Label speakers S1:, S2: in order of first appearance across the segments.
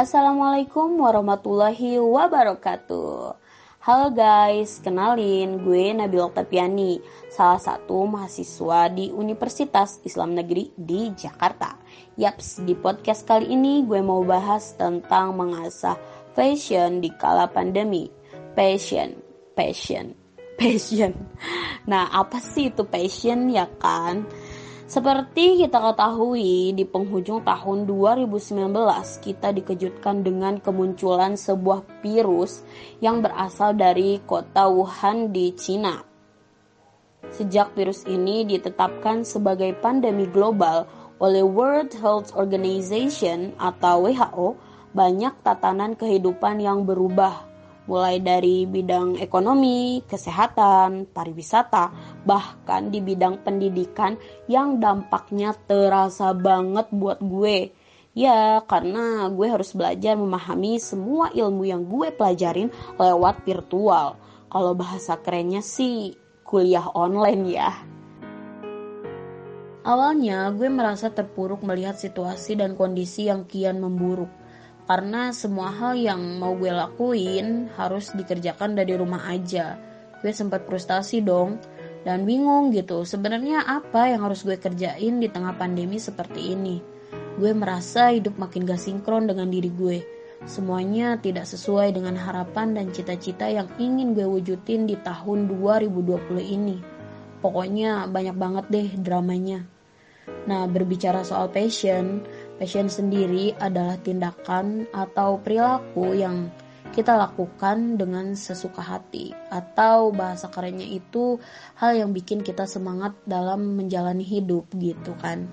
S1: Assalamualaikum warahmatullahi wabarakatuh. Halo guys, kenalin gue Nabil Oktaviani, salah satu mahasiswa di Universitas Islam Negeri di Jakarta. Yaps, di podcast kali ini gue mau bahas tentang mengasah fashion di kala pandemi. Passion, passion, passion. Nah, apa sih itu passion ya kan? Seperti kita ketahui, di penghujung tahun 2019 kita dikejutkan dengan kemunculan sebuah virus yang berasal dari kota Wuhan di Cina. Sejak virus ini ditetapkan sebagai pandemi global oleh World Health Organization atau WHO, banyak tatanan kehidupan yang berubah mulai dari bidang ekonomi, kesehatan, pariwisata, bahkan di bidang pendidikan yang dampaknya terasa banget buat gue. Ya, karena gue harus belajar memahami semua ilmu yang gue pelajarin lewat virtual. Kalau bahasa kerennya sih kuliah online ya. Awalnya gue merasa terpuruk melihat situasi dan kondisi yang kian memburuk karena semua hal yang mau gue lakuin harus dikerjakan dari rumah aja. Gue sempat frustasi dong dan bingung gitu. Sebenarnya apa yang harus gue kerjain di tengah pandemi seperti ini? Gue merasa hidup makin gak sinkron dengan diri gue. Semuanya tidak sesuai dengan harapan dan cita-cita yang ingin gue wujudin di tahun 2020 ini. Pokoknya banyak banget deh dramanya. Nah, berbicara soal passion, Passion sendiri adalah tindakan atau perilaku yang kita lakukan dengan sesuka hati. Atau bahasa kerennya itu hal yang bikin kita semangat dalam menjalani hidup gitu kan.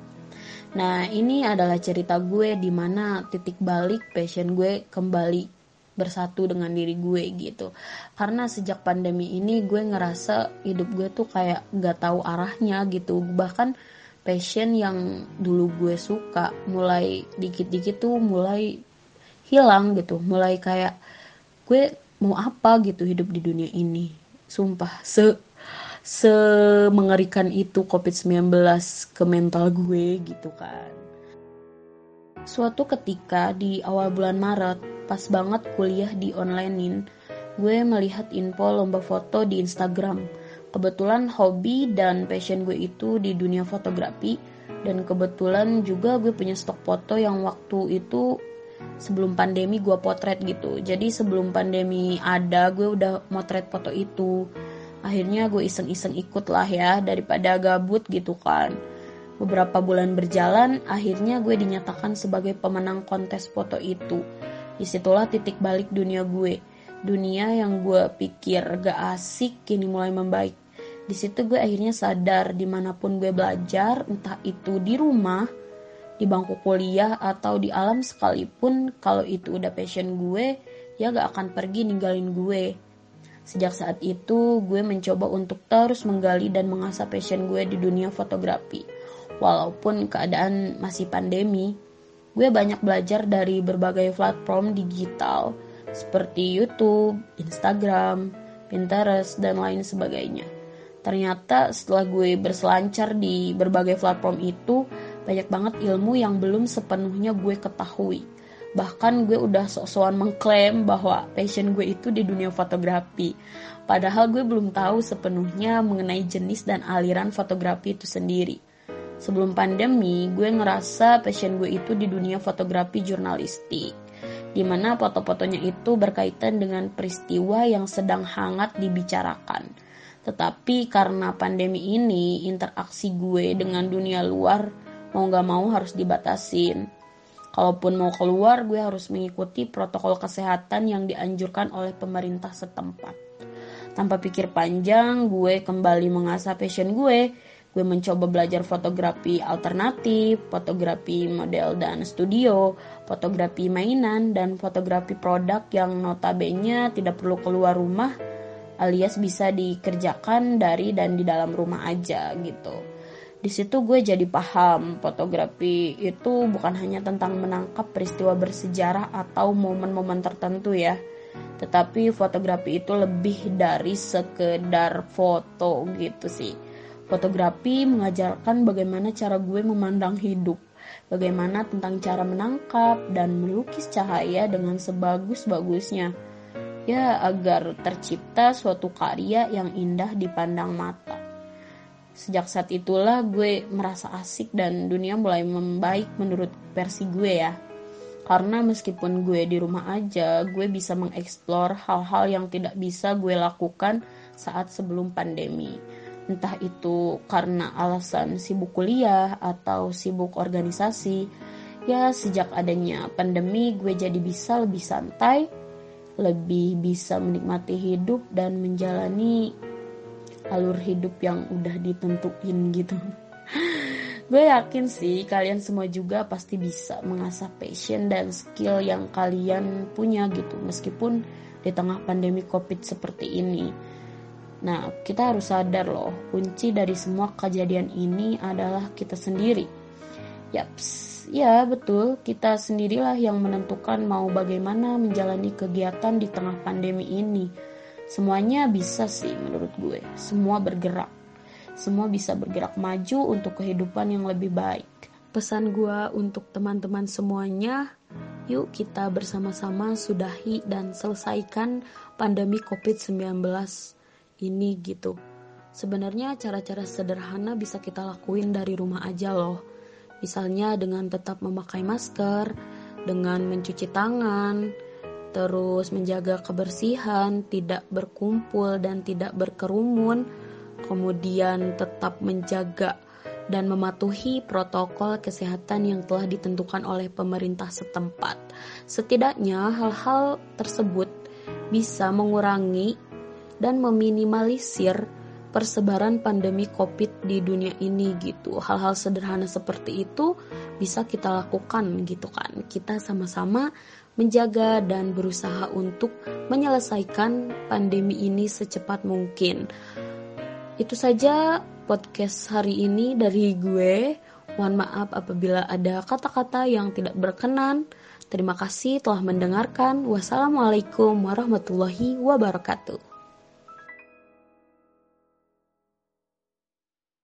S1: Nah ini adalah cerita gue di mana titik balik passion gue kembali bersatu dengan diri gue gitu. Karena sejak pandemi ini gue ngerasa hidup gue tuh kayak gak tahu arahnya gitu. Bahkan passion yang dulu gue suka mulai dikit-dikit tuh mulai hilang gitu. Mulai kayak gue mau apa gitu hidup di dunia ini? Sumpah se se mengerikan itu covid-19 ke mental gue gitu kan. Suatu ketika di awal bulan Maret pas banget kuliah di onlinein gue melihat info lomba foto di Instagram kebetulan hobi dan passion gue itu di dunia fotografi. Dan kebetulan juga gue punya stok foto yang waktu itu sebelum pandemi gue potret gitu. Jadi sebelum pandemi ada gue udah motret foto itu. Akhirnya gue iseng-iseng ikut lah ya daripada gabut gitu kan. Beberapa bulan berjalan akhirnya gue dinyatakan sebagai pemenang kontes foto itu. Di situlah titik balik dunia gue. Dunia yang gue pikir gak asik kini mulai membaik. Di situ gue akhirnya sadar di mana pun gue belajar, entah itu di rumah, di bangku kuliah atau di alam sekalipun, kalau itu udah passion gue, ya gak akan pergi ninggalin gue. Sejak saat itu, gue mencoba untuk terus menggali dan mengasah passion gue di dunia fotografi. Walaupun keadaan masih pandemi, gue banyak belajar dari berbagai platform digital, seperti YouTube, Instagram, Pinterest, dan lain sebagainya. Ternyata setelah gue berselancar di berbagai platform itu, banyak banget ilmu yang belum sepenuhnya gue ketahui. Bahkan gue udah sok-sokan mengklaim bahwa passion gue itu di dunia fotografi. Padahal gue belum tahu sepenuhnya mengenai jenis dan aliran fotografi itu sendiri. Sebelum pandemi, gue ngerasa passion gue itu di dunia fotografi jurnalistik di mana foto-fotonya itu berkaitan dengan peristiwa yang sedang hangat dibicarakan. Tetapi karena pandemi ini, interaksi gue dengan dunia luar mau gak mau harus dibatasin. Kalaupun mau keluar, gue harus mengikuti protokol kesehatan yang dianjurkan oleh pemerintah setempat. Tanpa pikir panjang, gue kembali mengasah passion gue gue mencoba belajar fotografi alternatif, fotografi model dan studio, fotografi mainan, dan fotografi produk yang notabene tidak perlu keluar rumah alias bisa dikerjakan dari dan di dalam rumah aja gitu. Di situ gue jadi paham fotografi itu bukan hanya tentang menangkap peristiwa bersejarah atau momen-momen tertentu ya. Tetapi fotografi itu lebih dari sekedar foto gitu sih Fotografi mengajarkan bagaimana cara gue memandang hidup, bagaimana tentang cara menangkap dan melukis cahaya dengan sebagus-bagusnya. Ya, agar tercipta suatu karya yang indah dipandang mata. Sejak saat itulah gue merasa asik dan dunia mulai membaik menurut versi gue ya. Karena meskipun gue di rumah aja, gue bisa mengeksplor hal-hal yang tidak bisa gue lakukan saat sebelum pandemi entah itu karena alasan sibuk kuliah atau sibuk organisasi. Ya, sejak adanya pandemi, gue jadi bisa lebih santai, lebih bisa menikmati hidup dan menjalani alur hidup yang udah ditentuin gitu. gue yakin sih kalian semua juga pasti bisa mengasah passion dan skill yang kalian punya gitu meskipun di tengah pandemi covid seperti ini Nah, kita harus sadar loh, kunci dari semua kejadian ini adalah kita sendiri. Yaps, ya betul, kita sendirilah yang menentukan mau bagaimana menjalani kegiatan di tengah pandemi ini. Semuanya bisa sih menurut gue, semua bergerak. Semua bisa bergerak maju untuk kehidupan yang lebih baik. Pesan gue untuk teman-teman semuanya, yuk kita bersama-sama sudahi dan selesaikan pandemi COVID-19 ini gitu. Sebenarnya cara-cara sederhana bisa kita lakuin dari rumah aja loh. Misalnya dengan tetap memakai masker, dengan mencuci tangan, terus menjaga kebersihan, tidak berkumpul dan tidak berkerumun, kemudian tetap menjaga dan mematuhi protokol kesehatan yang telah ditentukan oleh pemerintah setempat. Setidaknya hal-hal tersebut bisa mengurangi dan meminimalisir persebaran pandemi COVID di dunia ini gitu. Hal-hal sederhana seperti itu bisa kita lakukan gitu kan. Kita sama-sama menjaga dan berusaha untuk menyelesaikan pandemi ini secepat mungkin. Itu saja podcast hari ini dari gue. Mohon maaf apabila ada kata-kata yang tidak berkenan. Terima kasih telah mendengarkan. Wassalamualaikum warahmatullahi wabarakatuh.